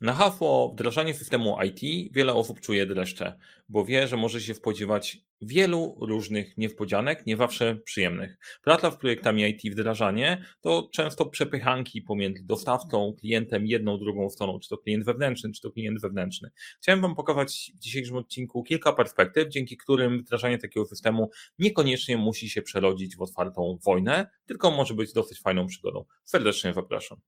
Na hasło wdrażanie systemu IT wiele osób czuje dreszcze, bo wie, że może się spodziewać wielu różnych niespodzianek, nie zawsze przyjemnych. Praca w projektami IT wdrażanie to często przepychanki pomiędzy dostawcą, klientem, jedną, drugą stroną, czy to klient wewnętrzny, czy to klient wewnętrzny. Chciałem Wam pokazać w dzisiejszym odcinku kilka perspektyw, dzięki którym wdrażanie takiego systemu niekoniecznie musi się przerodzić w otwartą wojnę, tylko może być dosyć fajną przygodą. Serdecznie zapraszam.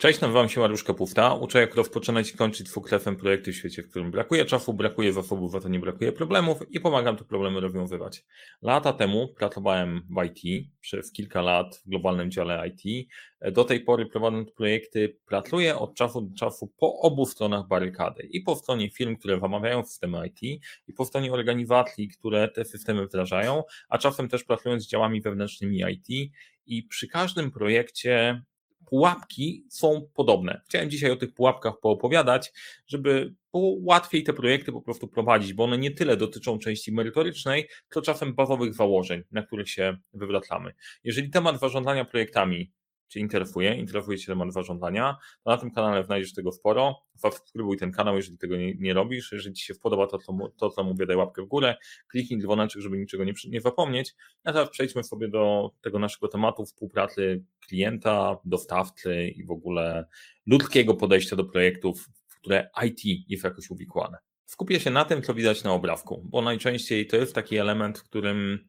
Cześć, nazywam się Mariusz Kapufta. Uczę jak rozpoczynać i kończyć fuklefem projekty w świecie, w którym brakuje czasu, brakuje zasobów, a to nie brakuje problemów i pomagam te problemy rozwiązywać. Lata temu pracowałem w IT, przez kilka lat w globalnym dziale IT. Do tej pory prowadząc projekty pracuję od czasu do czasu po obu stronach barykady. I po stronie firm, które zamawiają systemy IT i po stronie organizacji, które te systemy wdrażają, a czasem też pracując z działami wewnętrznymi IT i przy każdym projekcie pułapki są podobne. Chciałem dzisiaj o tych pułapkach poopowiadać, żeby było łatwiej te projekty po prostu prowadzić, bo one nie tyle dotyczą części merytorycznej, co czasem bazowych założeń, na których się wywracamy. Jeżeli temat zarządzania projektami Cię interesuje, interesuje Cię temat zarządzania, to na tym kanale znajdziesz tego sporo. Subskrybuj ten kanał, jeżeli tego nie, nie robisz. Jeżeli Ci się podoba to co, to, co mówię, daj łapkę w górę, kliknij dzwoneczek, żeby niczego nie, nie zapomnieć. A teraz przejdźmy sobie do tego naszego tematu współpracy klienta, dostawcy i w ogóle ludzkiego podejścia do projektów, w które IT jest jakoś uwikłane. Skupię się na tym, co widać na obrazku, bo najczęściej to jest taki element, w którym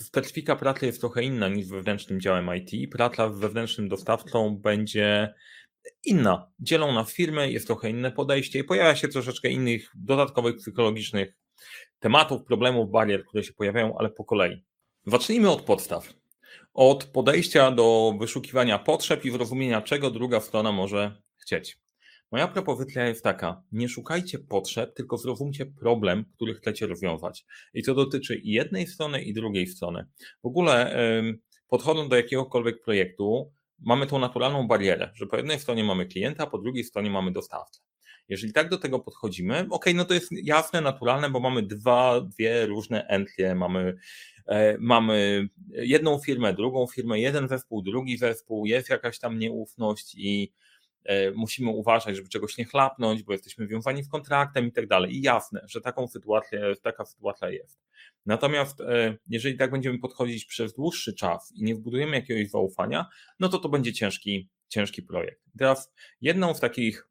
specyfika pracy jest trochę inna niż wewnętrznym działem IT. Praca z wewnętrznym dostawcą będzie inna. Dzielą na firmy, jest trochę inne podejście i pojawia się troszeczkę innych dodatkowych psychologicznych tematów, problemów, barier, które się pojawiają, ale po kolei. Zacznijmy od podstaw. Od podejścia do wyszukiwania potrzeb i zrozumienia, czego druga strona może chcieć. Moja propozycja jest taka: nie szukajcie potrzeb, tylko zrozumcie problem, który chcecie rozwiązać. I to dotyczy i jednej strony, i drugiej strony. W ogóle, podchodząc do jakiegokolwiek projektu, mamy tą naturalną barierę, że po jednej stronie mamy klienta, po drugiej stronie mamy dostawcę. Jeżeli tak do tego podchodzimy, ok, no to jest jasne, naturalne, bo mamy dwa, dwie różne entlie, mamy, e, mamy jedną firmę, drugą firmę, jeden zespół, drugi zespół, jest jakaś tam nieufność i musimy uważać, żeby czegoś nie chlapnąć, bo jesteśmy wiązani w kontraktem i tak dalej. I jasne, że taką sytuację, taka sytuacja jest. Natomiast e, jeżeli tak będziemy podchodzić przez dłuższy czas i nie wbudujemy jakiegoś zaufania, no to to będzie ciężki, ciężki projekt. Teraz jedną z takich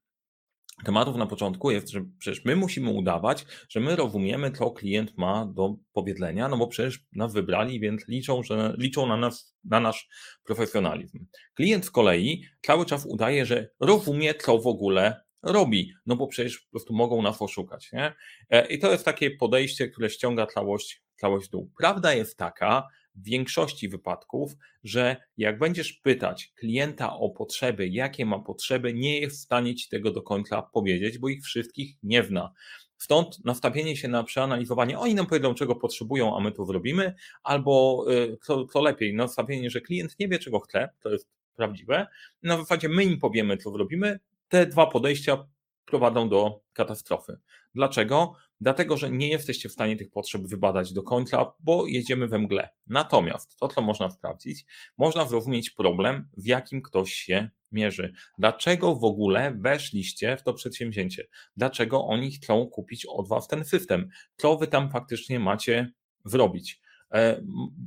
tematów na początku jest, że przecież my musimy udawać, że my rozumiemy, co klient ma do powiedzenia, no bo przecież nas wybrali, więc liczą, że liczą na nas, na nasz profesjonalizm. Klient z kolei cały czas udaje, że rozumie, co w ogóle robi, no bo przecież po prostu mogą nas oszukać, nie? E, I to jest takie podejście, które ściąga całość, całość dół. Prawda jest taka, w większości wypadków, że jak będziesz pytać klienta o potrzeby, jakie ma potrzeby, nie jest w stanie ci tego do końca powiedzieć, bo ich wszystkich nie zna. Stąd nastawienie się na przeanalizowanie, oni nam powiedzą, czego potrzebują, a my to zrobimy, albo y, co, co lepiej, nastawienie, że klient nie wie, czego chce, to jest prawdziwe. Na zasadzie my im powiemy, co zrobimy. Te dwa podejścia prowadzą do katastrofy. Dlaczego? Dlatego, że nie jesteście w stanie tych potrzeb wybadać do końca, bo jedziemy we mgle. Natomiast to, co można sprawdzić, można zrozumieć problem, w jakim ktoś się mierzy. Dlaczego w ogóle weszliście w to przedsięwzięcie? Dlaczego oni chcą kupić od Was ten system? Co Wy tam faktycznie macie zrobić? E,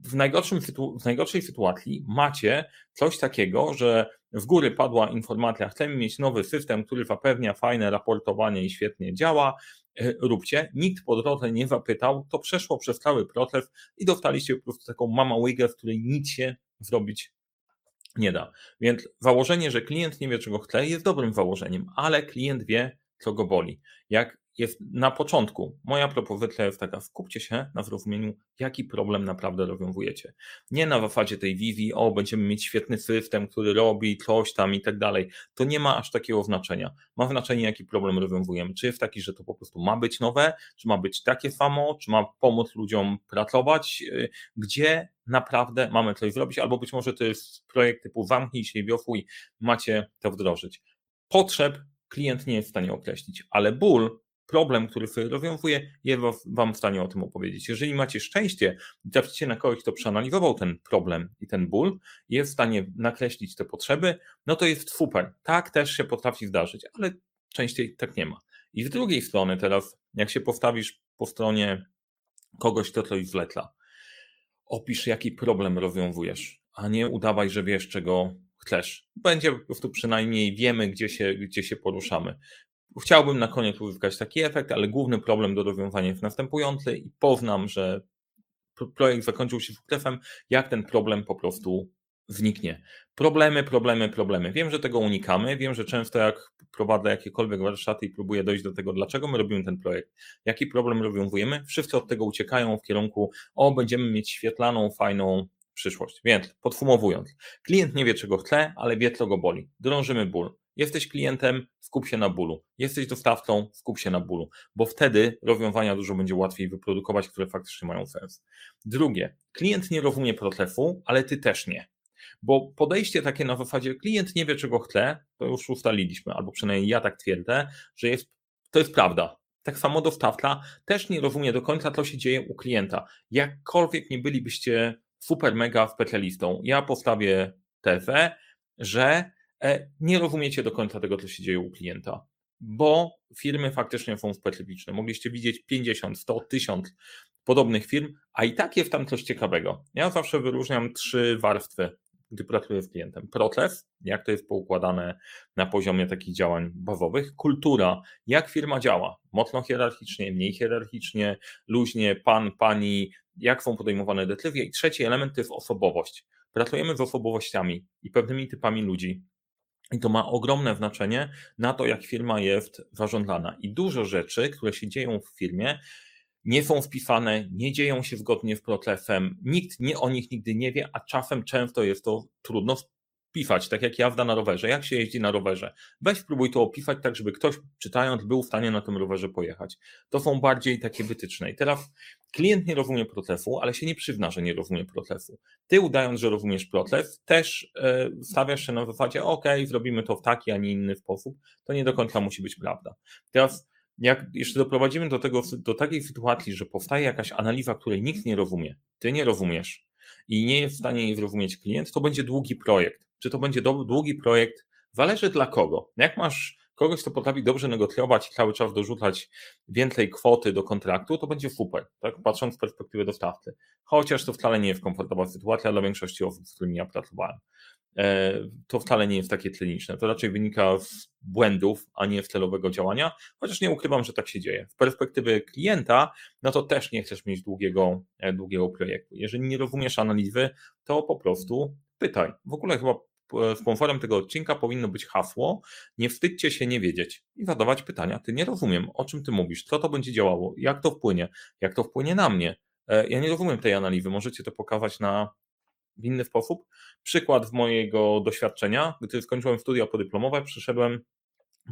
w, najgorszym, w najgorszej sytuacji macie coś takiego, że w góry padła informacja, chcemy mieć nowy system, który zapewnia fajne raportowanie i świetnie działa, e, róbcie. Nikt po drodze nie zapytał, to przeszło przez cały proces i dostaliście po prostu taką mama łygę, w której nic się zrobić nie da. Więc założenie, że klient nie wie, czego chce, jest dobrym założeniem, ale klient wie, co go boli. Jak jest na początku. Moja propozycja jest taka, skupcie się na zrozumieniu, jaki problem naprawdę rozwiązujecie. Nie na zasadzie tej wizji, o, będziemy mieć świetny system, który robi coś tam i tak dalej. To nie ma aż takiego znaczenia. Ma znaczenie, jaki problem rozwiązujemy. Czy jest taki, że to po prostu ma być nowe, czy ma być takie samo, czy ma pomóc ludziom pracować, y, gdzie naprawdę mamy coś zrobić, albo być może to jest projekt typu zamknij się i macie to wdrożyć. Potrzeb klient nie jest w stanie określić, ale ból problem, który sobie rozwiązuje, jest Wam w stanie o tym opowiedzieć. Jeżeli macie szczęście i traficie na kogoś, kto przeanalizował ten problem i ten ból, jest w stanie nakreślić te potrzeby, no to jest super. Tak też się potrafi zdarzyć, ale częściej tak nie ma. I z drugiej strony teraz, jak się postawisz po stronie kogoś, kto coś zleca, opisz, jaki problem rozwiązujesz, a nie udawaj, że wiesz, czego chcesz. Będzie po prostu przynajmniej wiemy, gdzie się, gdzie się poruszamy. Chciałbym na koniec uzyskać taki efekt, ale główny problem do rozwiązania jest następujący i poznam, że projekt zakończył się sukcesem, jak ten problem po prostu zniknie. Problemy, problemy, problemy. Wiem, że tego unikamy. Wiem, że często jak prowadzę jakiekolwiek warsztaty i próbuję dojść do tego, dlaczego my robimy ten projekt, jaki problem rozwiązujemy, wszyscy od tego uciekają w kierunku, o, będziemy mieć świetlaną, fajną przyszłość. Więc podsumowując, klient nie wie, czego chce, ale wie, co go boli. Drążymy ból. Jesteś klientem, skup się na bólu. Jesteś dostawcą, skup się na bólu, bo wtedy rozwiązania dużo będzie łatwiej wyprodukować, które faktycznie mają sens. Drugie, klient nie rozumie procesu, ale ty też nie. Bo podejście takie na zasadzie klient nie wie, czego chce, to już ustaliliśmy, albo przynajmniej ja tak twierdzę, że jest, to jest prawda. Tak samo dostawca też nie rozumie do końca, co się dzieje u klienta. Jakkolwiek nie bylibyście super mega specjalistą, ja postawię tezę, że nie rozumiecie do końca tego, co się dzieje u klienta, bo firmy faktycznie są specyficzne. Mogliście widzieć 50, 100, 1000 podobnych firm, a i tak jest tam coś ciekawego. Ja zawsze wyróżniam trzy warstwy gdy pracuję z klientem. Proces, jak to jest poukładane na poziomie takich działań bazowych. Kultura, jak firma działa. Mocno hierarchicznie, mniej hierarchicznie, luźnie, pan, pani, jak są podejmowane decyzje. I trzeci element to jest osobowość. Pracujemy z osobowościami i pewnymi typami ludzi. I to ma ogromne znaczenie na to, jak firma jest zarządzana. I dużo rzeczy, które się dzieją w firmie, nie są wpisane, nie dzieją się zgodnie z procesem, nikt nie, o nich nigdy nie wie, a czasem często jest to trudno wpisać, tak jak jazda na rowerze. Jak się jeździ na rowerze? Weź spróbuj to opisać tak, żeby ktoś czytając był w stanie na tym rowerze pojechać. To są bardziej takie wytyczne. I teraz klient nie rozumie procesu, ale się nie przywna, że nie rozumie procesu. Ty udając, że rozumiesz proces, też e, stawiasz się na zasadzie, ok, zrobimy to w taki, a nie inny sposób. To nie do końca musi być prawda. Teraz jak jeszcze doprowadzimy do, tego, do takiej sytuacji, że powstaje jakaś analiza, której nikt nie rozumie, ty nie rozumiesz i nie jest w stanie jej zrozumieć klient, to będzie długi projekt. Czy to będzie długi projekt, zależy dla kogo. Jak masz kogoś, kto potrafi dobrze negocjować i cały czas dorzucać więcej kwoty do kontraktu, to będzie super, tak? patrząc z perspektywy dostawcy. Chociaż to wcale nie jest komfortowa sytuacja dla większości osób, z którymi ja pracowałem. E, to wcale nie jest takie kliniczne. To raczej wynika z błędów, a nie z celowego działania, chociaż nie ukrywam, że tak się dzieje. Z perspektywy klienta, no to też nie chcesz mieć długiego, e, długiego projektu. Jeżeli nie rozumiesz analizy, to po prostu pytaj. W ogóle chyba sponsorem tego odcinka powinno być hasło nie wstydźcie się nie wiedzieć i zadawać pytania. Ty nie rozumiem, o czym ty mówisz, co to będzie działało, jak to wpłynie, jak to wpłynie na mnie. E, ja nie rozumiem tej analizy, możecie to pokazać na w inny sposób. Przykład z mojego doświadczenia, gdy skończyłem studia podyplomowe, przyszedłem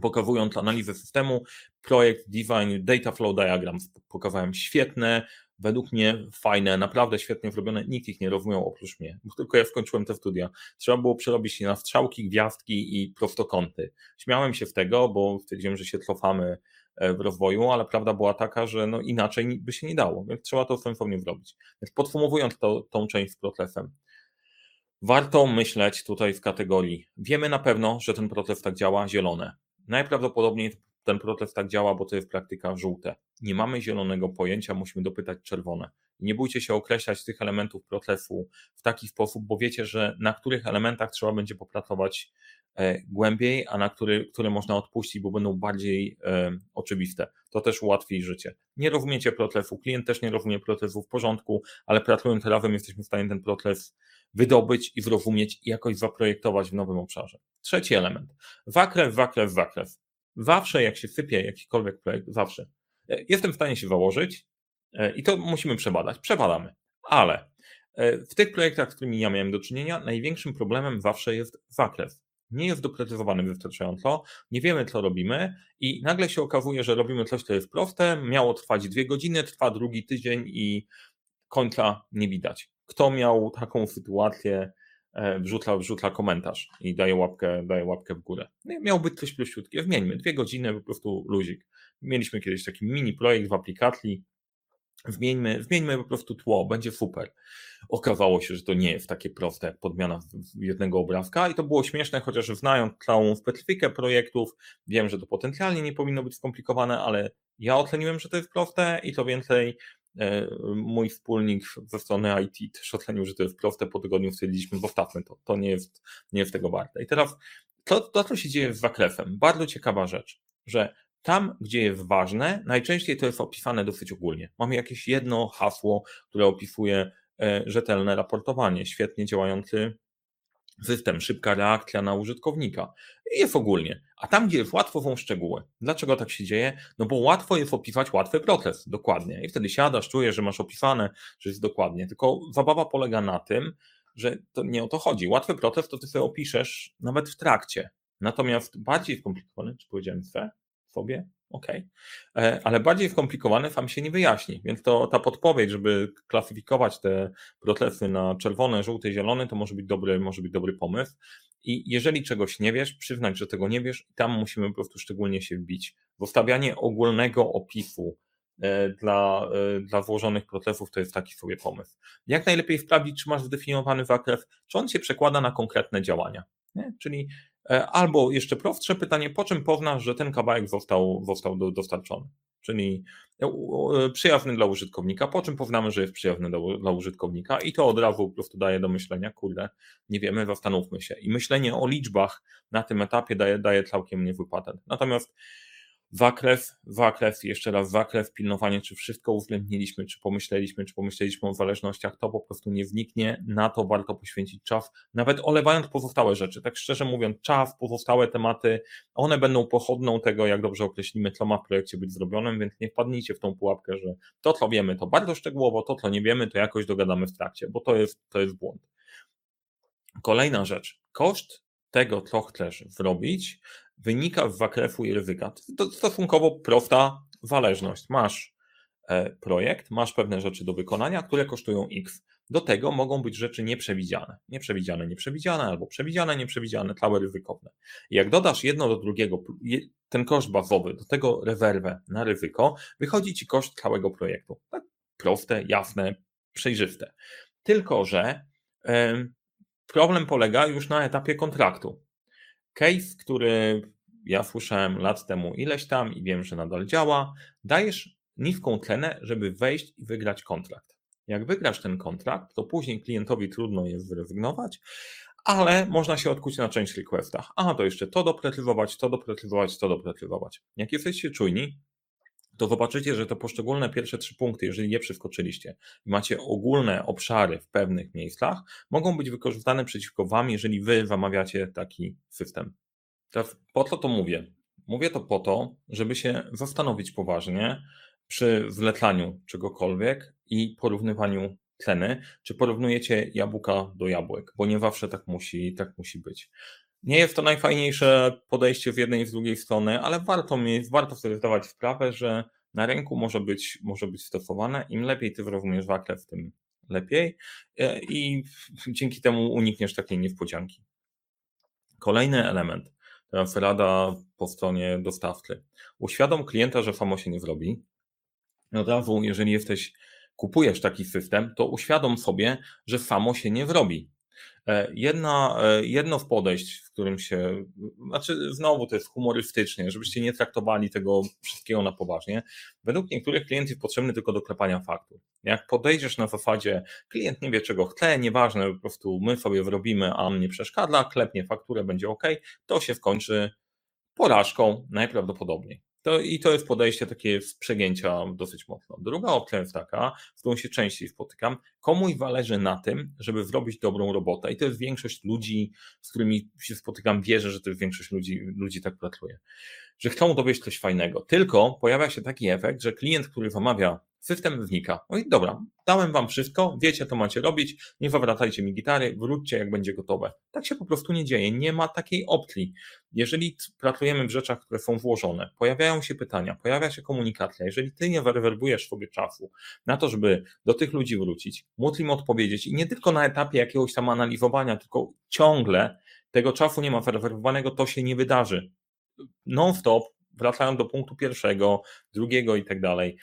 pokazując analizę systemu, projekt Divine Data Flow Diagrams. Pokazałem świetne, według mnie fajne, naprawdę świetnie zrobione, nikt ich nie rozumiał oprócz mnie, bo tylko ja skończyłem te studia. Trzeba było przerobić się na strzałki, gwiazdki i prostokąty. Śmiałem się z tego, bo stwierdziłem, że się cofamy e, w rozwoju, ale prawda była taka, że no inaczej by się nie dało, więc trzeba to sensownie zrobić. Więc podsumowując to, tą część z procesem, warto myśleć tutaj w kategorii, wiemy na pewno, że ten proces tak działa, zielone. Najprawdopodobniej ten proces tak działa, bo to jest praktyka żółte. Nie mamy zielonego pojęcia, musimy dopytać czerwone. Nie bójcie się określać tych elementów procesu w taki sposób, bo wiecie, że na których elementach trzeba będzie popracować e, głębiej, a na który, które można odpuścić, bo będą bardziej e, oczywiste. To też ułatwi życie. Nie rozumiecie procesu, klient też nie rozumie procesu w porządku, ale pracując razem jesteśmy w stanie ten proces wydobyć i zrozumieć i jakoś zaprojektować w nowym obszarze. Trzeci element. Wakrew, wakrew, wakrew. Zawsze jak się sypie jakikolwiek projekt, zawsze e, jestem w stanie się założyć e, i to musimy przebadać. Przebadamy. Ale e, w tych projektach, z którymi ja miałem do czynienia, największym problemem zawsze jest zakres. Nie jest doprecyzowany wystarczająco, nie wiemy, co robimy, i nagle się okazuje, że robimy coś, co jest proste, miało trwać dwie godziny, trwa drugi tydzień i końca nie widać. Kto miał taką sytuację, wrzuca, wrzuca komentarz i daje łapkę, daje łapkę w górę. No miał być coś prościutkie, wmieńmy, dwie godziny, po prostu luzik. Mieliśmy kiedyś taki mini projekt w aplikacji, Wmieńmy, wmieńmy po prostu tło, będzie super. Okazało się, że to nie jest takie proste jak podmiana jednego obrazka i to było śmieszne, chociaż znając całą specyfikę projektów, wiem, że to potencjalnie nie powinno być skomplikowane, ale ja oceniłem, że to jest proste i to więcej e, mój wspólnik ze strony IT też ocenił, że to jest proste, po tygodniu stwierdziliśmy, zostawmy to, to nie jest, nie jest tego warte. I teraz to, to, co się dzieje z zakrefem, bardzo ciekawa rzecz, że tam, gdzie jest ważne, najczęściej to jest opisane dosyć ogólnie. Mamy jakieś jedno hasło, które opisuje e, rzetelne raportowanie, świetnie działający system, szybka reakcja na użytkownika. I jest ogólnie. A tam, gdzie jest łatwo, są szczegóły. Dlaczego tak się dzieje? No bo łatwo jest opisać łatwy proces, dokładnie. I wtedy siadasz, czujesz, że masz opisane, że jest dokładnie. Tylko zabawa polega na tym, że to nie o to chodzi. Łatwy proces to ty sobie opiszesz nawet w trakcie. Natomiast bardziej skomplikowany, czy powiedziałem sobie, ok, e, ale bardziej skomplikowane wam się nie wyjaśni, więc to ta podpowiedź, żeby klasyfikować te procesy na czerwone, żółte, zielone, to może być dobry, może być dobry pomysł. I jeżeli czegoś nie wiesz, przyznać, że tego nie wiesz, i tam musimy po prostu szczególnie się wbić. Zostawianie ogólnego opisu e, dla, e, dla włożonych procesów to jest taki sobie pomysł. Jak najlepiej sprawdzić, czy masz zdefiniowany zakres, czy on się przekłada na konkretne działania. Nie? Czyli albo jeszcze prostsze pytanie, po czym poznasz, że ten kawałek został, został do, dostarczony? Czyli e, e, przyjazny dla użytkownika, po czym poznamy, że jest przyjazny dla, dla użytkownika i to od razu po prostu daje do myślenia, kurde, nie wiemy, zastanówmy się. I myślenie o liczbach na tym etapie daje, daje całkiem niezły patent. Natomiast Zakres, zakres, jeszcze raz zakres, pilnowanie, czy wszystko uwzględniliśmy, czy pomyśleliśmy, czy pomyśleliśmy o zależnościach, to po prostu nie wniknie, na to warto poświęcić czas, nawet olewając pozostałe rzeczy. Tak szczerze mówiąc, czas, pozostałe tematy, one będą pochodną tego, jak dobrze określimy, co ma w projekcie być zrobione, więc nie wpadnijcie w tą pułapkę, że to, co wiemy, to bardzo szczegółowo, to, co nie wiemy, to jakoś dogadamy w trakcie, bo to jest, to jest błąd. Kolejna rzecz. Koszt tego, co chcesz zrobić, wynika z zakresu i ryzyka. To stosunkowo prosta zależność. Masz e, projekt, masz pewne rzeczy do wykonania, które kosztują X. Do tego mogą być rzeczy nieprzewidziane. Nieprzewidziane, nieprzewidziane, albo przewidziane, nieprzewidziane, całe ryzykowne. Jak dodasz jedno do drugiego, ten koszt bazowy, do tego rezerwę na ryzyko, wychodzi ci koszt całego projektu. Tak proste, jasne, przejrzyste. Tylko, że problem polega już na etapie kontraktu. Case, który ja słyszałem lat temu ileś tam i wiem, że nadal działa, dajesz niską cenę, żeby wejść i wygrać kontrakt. Jak wygrasz ten kontrakt, to później klientowi trudno jest zrezygnować, ale można się odkuć na część requestach. A, to jeszcze to doprecyzować, to doprecyzować, to doprecyzować. Jak jesteście czujni, to zobaczycie, że te poszczególne pierwsze trzy punkty, jeżeli je przeskoczyliście macie ogólne obszary w pewnych miejscach, mogą być wykorzystane przeciwko Wam, jeżeli Wy zamawiacie taki system. Teraz po co to mówię? Mówię to po to, żeby się zastanowić poważnie przy wletaniu czegokolwiek i porównywaniu ceny, czy porównujecie jabłka do jabłek, bo nie zawsze tak musi, tak musi być. Nie jest to najfajniejsze podejście z jednej i z drugiej strony, ale warto mieć, warto sobie zdawać sprawę, że na rynku może być, może być stosowane. Im lepiej ty zrozumiesz zakres, tym lepiej e, i dzięki temu unikniesz takiej niespodzianki. Kolejny element, teraz rada po stronie dostawcy. Uświadom klienta, że samo się nie zrobi. Od razu, jeżeli jesteś, kupujesz taki system, to uświadom sobie, że samo się nie zrobi. E, jedna, e, jedno w podejść, w którym się, znaczy znowu to jest humorystycznie, żebyście nie traktowali tego wszystkiego na poważnie. Według niektórych klientów jest potrzebny tylko do klepania faktur. Jak podejdziesz na zasadzie, klient nie wie czego chce, nieważne, po prostu my sobie wrobimy, a on nie przeszkadza, klepnie fakturę, będzie ok, to się skończy porażką najprawdopodobniej. To, I to jest podejście takie z przegięcia dosyć mocno. Druga opcja jest taka, z którą się częściej spotykam, komuś zależy na tym, żeby zrobić dobrą robotę i to jest większość ludzi, z którymi się spotykam, wierzę, że to jest większość ludzi, ludzi tak pracuje. Że chcą dowieść coś fajnego. Tylko pojawia się taki efekt, że klient, który wymawia system wnika. No i dobra, dałem wam wszystko, wiecie, to macie robić, nie wywracajcie mi gitary, wróćcie, jak będzie gotowe. Tak się po prostu nie dzieje, nie ma takiej opcji. Jeżeli pracujemy w rzeczach, które są włożone, pojawiają się pytania, pojawia się komunikacja, jeżeli ty nie werwerbujesz sobie czasu na to, żeby do tych ludzi wrócić, móc im odpowiedzieć i nie tylko na etapie jakiegoś tam analizowania, tylko ciągle tego czasu nie ma werwerbowanego, to się nie wydarzy. Non-stop wracają do punktu pierwszego, drugiego i tak dalej.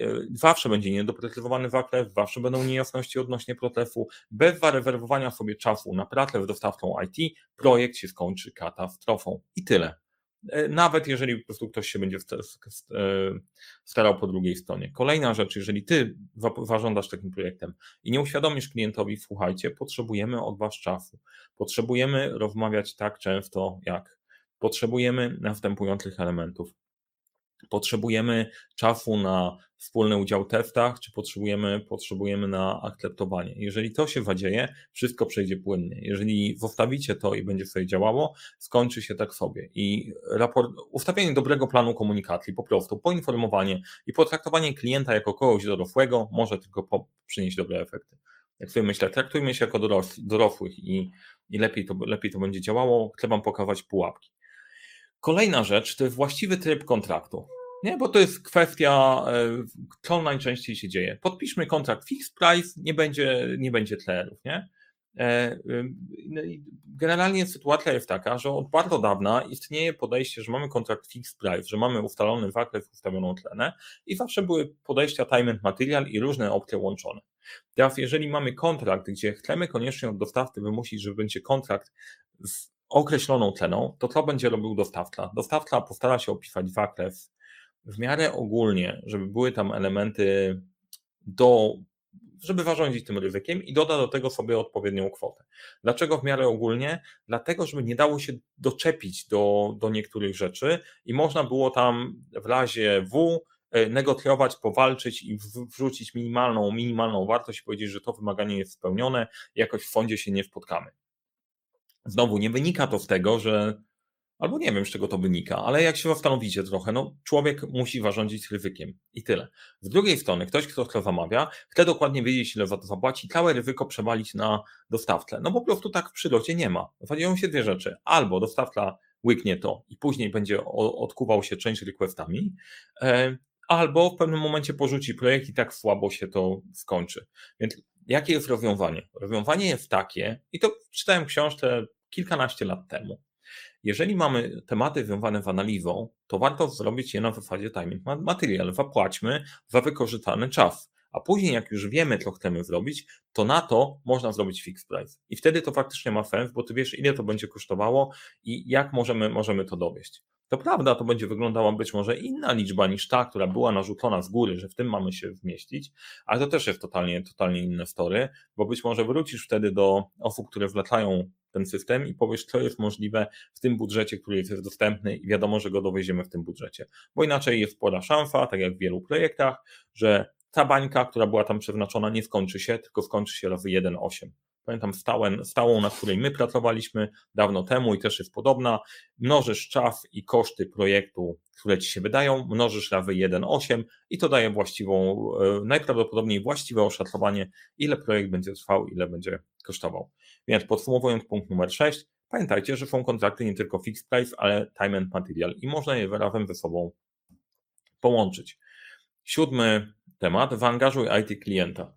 E, zawsze będzie niedoprecyzowany waklew, zawsze będą niejasności odnośnie procesu. Bez zarezerwowania sobie czasu na pracę z dostawcą IT, projekt się skończy katastrofą. I tyle. E, nawet jeżeli po prostu ktoś się będzie e, starał po drugiej stronie. Kolejna rzecz, jeżeli ty zarządzasz takim projektem i nie uświadomisz klientowi, słuchajcie, potrzebujemy od was czasu. Potrzebujemy rozmawiać tak często jak potrzebujemy następujących elementów potrzebujemy czasu na wspólny udział w testach, czy potrzebujemy, potrzebujemy na akceptowanie. Jeżeli to się zadzieje, wszystko przejdzie płynnie. Jeżeli zostawicie to i będzie sobie działało, skończy się tak sobie. I raport, ustawienie dobrego planu komunikacji, po prostu poinformowanie i potraktowanie klienta jako kogoś dorosłego może tylko po, przynieść dobre efekty. Jak sobie myślę, traktujmy się jako dorosłych i, i lepiej, to, lepiej to będzie działało. Chcę Wam pokazać pułapki. Kolejna rzecz to jest właściwy tryb kontraktu. Nie, bo to jest kwestia, e, co najczęściej się dzieje. Podpiszmy kontrakt fixed price, nie będzie, nie będzie tlerów, nie? E, no generalnie sytuacja jest taka, że od bardzo dawna istnieje podejście, że mamy kontrakt fixed price, że mamy ustalony zakres, ustawioną tlenę i zawsze były podejścia time and material i różne opcje łączone. Teraz jeżeli mamy kontrakt, gdzie chcemy koniecznie od dostawcy wymusić, że będzie kontrakt z określoną ceną, to co będzie robił dostawca? Dostawca postara się opisać zakres w miarę ogólnie, żeby były tam elementy do, żeby zarządzić tym ryzykiem i doda do tego sobie odpowiednią kwotę. Dlaczego w miarę ogólnie? Dlatego, żeby nie dało się doczepić do, do niektórych rzeczy i można było tam w razie W e, negocjować, powalczyć i wrzucić minimalną, minimalną wartość i powiedzieć, że to wymaganie jest spełnione, jakoś w fondzie się nie spotkamy. Znowu nie wynika to z tego, że albo nie wiem, z czego to wynika, ale jak się zastanowicie trochę, no człowiek musi zarządzić ryzykiem i tyle. Z drugiej strony, ktoś, kto to zamawia, chce dokładnie wiedzieć, ile za to zapłaci, całe ryzyko przewalić na dostawcę. No po prostu tak w przyrodzie nie ma. Zadzieją się dwie rzeczy. Albo dostawca łyknie to i później będzie odkuwał się część requestami, e, albo w pewnym momencie porzuci projekt i tak słabo się to skończy. Więc jakie jest rozwiązanie? Rozwiązanie jest takie, i to czytałem książkę kilkanaście lat temu. Jeżeli mamy tematy związane z analizą, to warto zrobić je na zasadzie timing material. Zapłaćmy za wykorzystany czas. A później, jak już wiemy, co chcemy zrobić, to na to można zrobić fixed price. I wtedy to faktycznie ma sens, bo ty wiesz, ile to będzie kosztowało i jak możemy, możemy to dowieść. To prawda, to będzie wyglądała być może inna liczba niż ta, która była narzucona z góry, że w tym mamy się zmieścić, ale to też jest totalnie, totalnie inne story, bo być może wrócisz wtedy do osób, które wlatają ten system i powiesz, co jest możliwe w tym budżecie, który jest dostępny i wiadomo, że go dowieziemy w tym budżecie. Bo inaczej jest spora szansa, tak jak w wielu projektach, że ta bańka, która była tam przeznaczona, nie skończy się, tylko skończy się razy 1,8. Pamiętam stałą, stałą, na której my pracowaliśmy dawno temu i też jest podobna. Mnożysz czas i koszty projektu, które ci się wydają, mnożysz razy 1,8 i to daje właściwą, e, najprawdopodobniej właściwe oszacowanie, ile projekt będzie trwał, ile będzie kosztował. Więc podsumowując punkt numer 6, pamiętajcie, że są kontrakty nie tylko fixed price, ale time and material i można je razem ze sobą połączyć. Siódmy temat, zaangażuj IT klienta.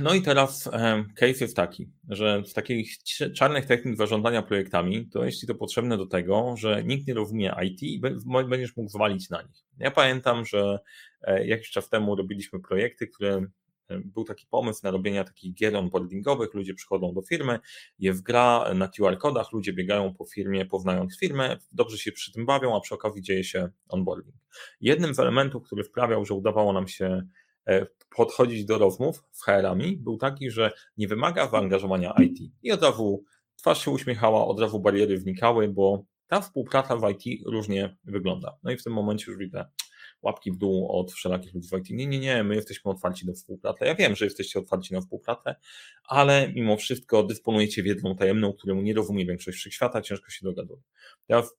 No i teraz case jest taki, że z takich czarnych technik zarządzania projektami, to jeśli to potrzebne do tego, że nikt nie rozumie IT i będziesz mógł zwalić na nich. Ja pamiętam, że e, jakiś czas temu robiliśmy projekty, które był taki pomysł na robienie takich gier onboardingowych, ludzie przychodzą do firmy, jest gra na QR-kodach, ludzie biegają po firmie, poznając firmę, dobrze się przy tym bawią, a przy okazji dzieje się onboarding. Jednym z elementów, który sprawiał, że udawało nam się e, podchodzić do rozmów z HR-ami, był taki, że nie wymaga zaangażowania IT. I od razu twarz się uśmiechała, od razu bariery wnikały, bo ta współpraca w IT różnie wygląda. No i w tym momencie już widzę, łapki w dół od wszelakich ludzi w IT. Nie, nie, nie, my jesteśmy otwarci na współpracę. Ja wiem, że jesteście otwarci na współpracę, ale mimo wszystko dysponujecie wiedzą tajemną, którą nie rozumie większość wszechświata, ciężko się dogaduje. Teraz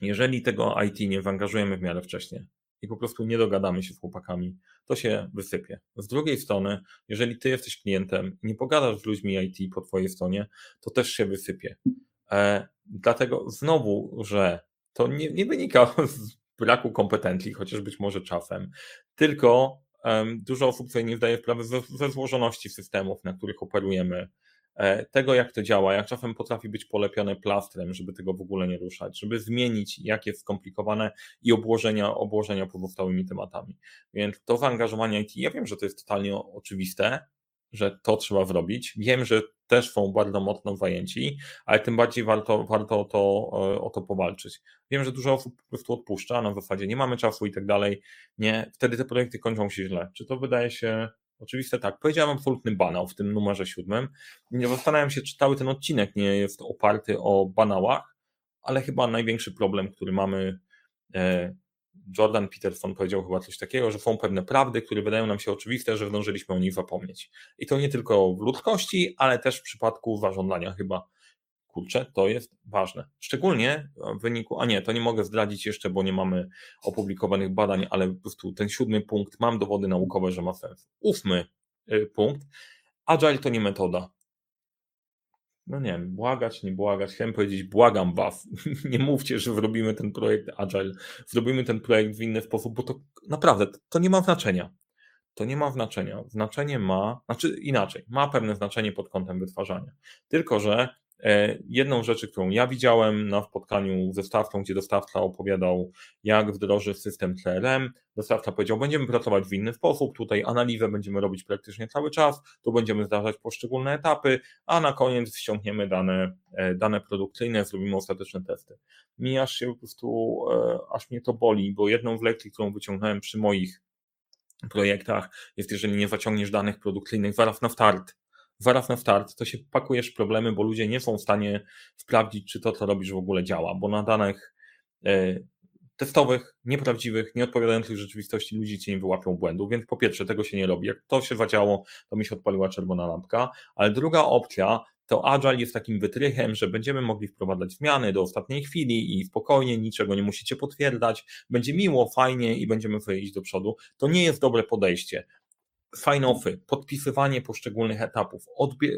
Jeżeli tego IT nie wyangażujemy w miarę wcześnie i po prostu nie dogadamy się z chłopakami, to się wysypie. Z drugiej strony, jeżeli ty jesteś klientem i nie pogadasz z ludźmi IT po twojej stronie, to też się wysypie. E, dlatego znowu, że to nie, nie wynika z braku kompetencji, chociaż być może czasem, tylko um, dużo osób sobie nie zdaje sprawy ze, ze złożoności systemów, na których operujemy, tego jak to działa, jak czasem potrafi być polepione plastrem, żeby tego w ogóle nie ruszać, żeby zmienić jak jest skomplikowane i obłożenia, obłożenia pozostałymi tematami. Więc to zaangażowanie IT, ja wiem, że to jest totalnie oczywiste, że to trzeba zrobić. Wiem, że też są bardzo mocno zajęci, ale tym bardziej warto, warto o, to, e, o to powalczyć. Wiem, że dużo osób po prostu odpuszcza na zasadzie nie mamy czasu i tak dalej. Nie, wtedy te projekty kończą się źle. Czy to wydaje się oczywiste? Tak. Powiedziałem absolutny banał w tym numerze siódmym. Nie zastanawiam się, czy cały ten odcinek nie jest oparty o banałach, ale chyba największy problem, który mamy e, Jordan Peterson powiedział chyba coś takiego, że są pewne prawdy, które wydają nam się oczywiste, że zdążyliśmy o nich zapomnieć. I to nie tylko w ludzkości, ale też w przypadku zażądania chyba. Kurczę, to jest ważne. Szczególnie w wyniku, a nie, to nie mogę zdradzić jeszcze, bo nie mamy opublikowanych badań, ale po prostu ten siódmy punkt, mam dowody naukowe, że ma sens. Ósmy y, punkt, agile to nie metoda no nie wiem, błagać, nie błagać. Chciałem powiedzieć, błagam was, nie mówcie, że zrobimy ten projekt Agile, zrobimy ten projekt w inny sposób, bo to naprawdę, to nie ma znaczenia. To nie ma znaczenia. Znaczenie ma, znaczy inaczej, ma pewne znaczenie pod kątem wytwarzania. Tylko, że jedną rzeczy, którą ja widziałem na spotkaniu ze dostawcą, gdzie dostawca opowiadał, jak wdroży system CRM, dostawca powiedział, będziemy pracować w inny sposób, tutaj analizę będziemy robić praktycznie cały czas, tu będziemy zdarzać poszczególne etapy, a na koniec ściągniemy dane, e, dane produkcyjne, zrobimy ostateczne testy. Mi aż się po prostu, e, aż mnie to boli, bo jedną z lekcji, którą wyciągnąłem przy moich projektach jest, jeżeli nie zaciągniesz danych produkcyjnych zaraz na start, zaraz na start, to się pakujesz problemy, bo ludzie nie są w stanie sprawdzić, czy to, co robisz w ogóle działa, bo na danych e, testowych, nieprawdziwych, nieodpowiadających rzeczywistości ludzi ci nie wyłapią błędów, więc po pierwsze tego się nie robi. Jak to się zadziało, to mi się odpaliła czerwona lampka, ale druga opcja to Agile jest takim wytrychem, że będziemy mogli wprowadzać zmiany do ostatniej chwili i spokojnie, niczego nie musicie potwierdzać, będzie miło, fajnie i będziemy wyjść do przodu. To nie jest dobre podejście sign-offy, podpisywanie poszczególnych etapów,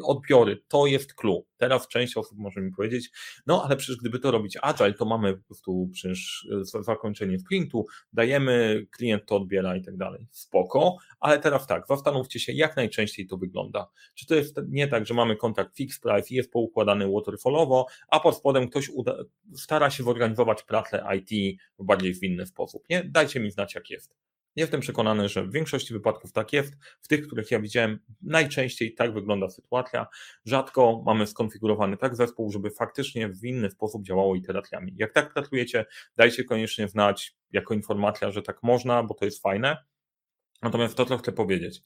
odbiory, to jest clue. Teraz część osób może mi powiedzieć, no ale przecież gdyby to robić agile, to mamy po prostu przecież e, zakończenie sprintu, dajemy, klient to odbiera i tak dalej. Spoko, ale teraz tak, zastanówcie się, jak najczęściej to wygląda. Czy to jest nie tak, że mamy kontakt fixed price i jest poukładany waterfallowo, a pod spodem ktoś uda, stara się zorganizować pracę IT w bardziej zwinny sposób. Nie? Dajcie mi znać, jak jest. Jestem przekonany, że w większości wypadków tak jest. W tych, których ja widziałem, najczęściej tak wygląda sytuacja. Rzadko mamy skonfigurowany tak zespół, żeby faktycznie w inny sposób działało iteracjami. Jak tak pracujecie, dajcie koniecznie znać jako informacja, że tak można, bo to jest fajne. Natomiast to, co chcę powiedzieć,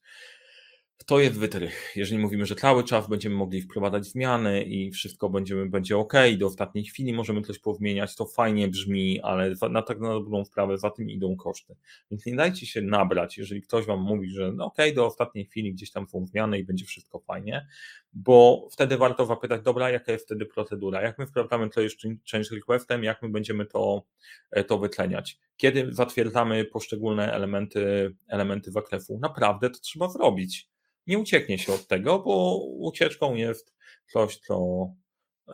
to jest wytrych. Jeżeli mówimy, że cały czas będziemy mogli wprowadzać zmiany i wszystko będziemy, będzie ok, do ostatniej chwili możemy coś pozmieniać, to fajnie brzmi, ale na tak na dobrą sprawę za tym idą koszty. Więc nie dajcie się nabrać, jeżeli ktoś wam mówi, że no ok, do ostatniej chwili gdzieś tam są zmiany i będzie wszystko fajnie, bo wtedy warto zapytać, dobra, jaka jest wtedy procedura, jak my wprowadzamy to jest change requestem, jak my będziemy to, e, to wytleniać, kiedy zatwierdzamy poszczególne elementy, elementy zakresu. Naprawdę to trzeba zrobić nie ucieknie się od tego, bo ucieczką jest coś, co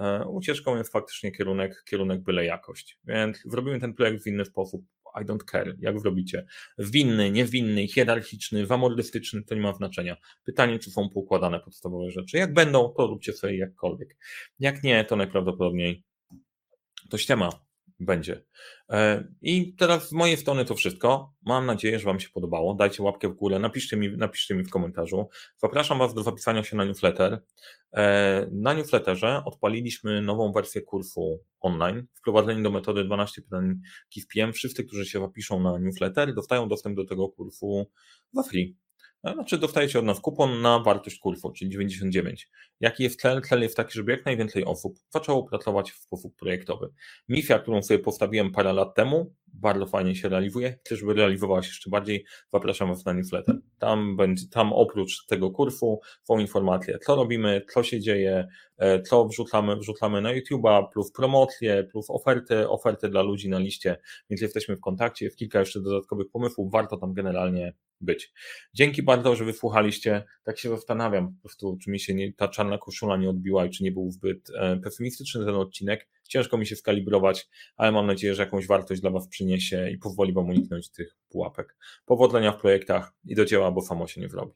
e, ucieczką jest faktycznie kierunek, kierunek byle jakość. Więc zrobimy ten projekt w inny sposób. I don't care, jak zrobicie. Winny, niewinny, hierarchiczny, wamordystyczny, to nie ma znaczenia. Pytanie, czy są poukładane podstawowe rzeczy. Jak będą, to róbcie sobie jakkolwiek. Jak nie, to najprawdopodobniej to ściema będzie. E, I teraz z mojej strony to wszystko. Mam nadzieję, że Wam się podobało. Dajcie łapkę w górę, napiszcie mi, napiszcie mi w komentarzu. Zapraszam Was do zapisania się na newsletter. E, na newsletterze odpaliliśmy nową wersję kursu online. Wprowadzenie do metody 12 pytań KIFPM. Wszyscy, którzy się zapiszą na newsletter, dostają dostęp do tego kursu za free. Znaczy dostajecie od nas kupon na wartość kursu, czyli 99. Jaki jest cel? Cel jest taki, żeby jak najwięcej osób zaczęło pracować w sposób projektowy. Misja, którą sobie postawiłem parę lat temu, bardzo fajnie się realizuje. Chcę, żeby realizowała się jeszcze bardziej, zapraszam Was na newsletter. Tam, będzie, tam oprócz tego kursu są informacje, co robimy, co się dzieje, e, co wrzucamy, wrzucamy na YouTube'a, plus promocje, plus oferty, oferty dla ludzi na liście, więc jesteśmy w kontakcie, w kilka jeszcze dodatkowych pomysłów, warto tam generalnie być. Dzięki bardzo, że wysłuchaliście. Tak się zastanawiam po prostu, czy mi się nie, ta czarna koszula nie odbiła i czy nie był zbyt e, pesymistyczny ten odcinek. Ciężko mi się skalibrować, ale mam nadzieję, że jakąś wartość dla Was przyniesie i pozwoli Wam uniknąć tych pułapek. Powodzenia w projektach i do dzieła, bo samo się nie zrobi.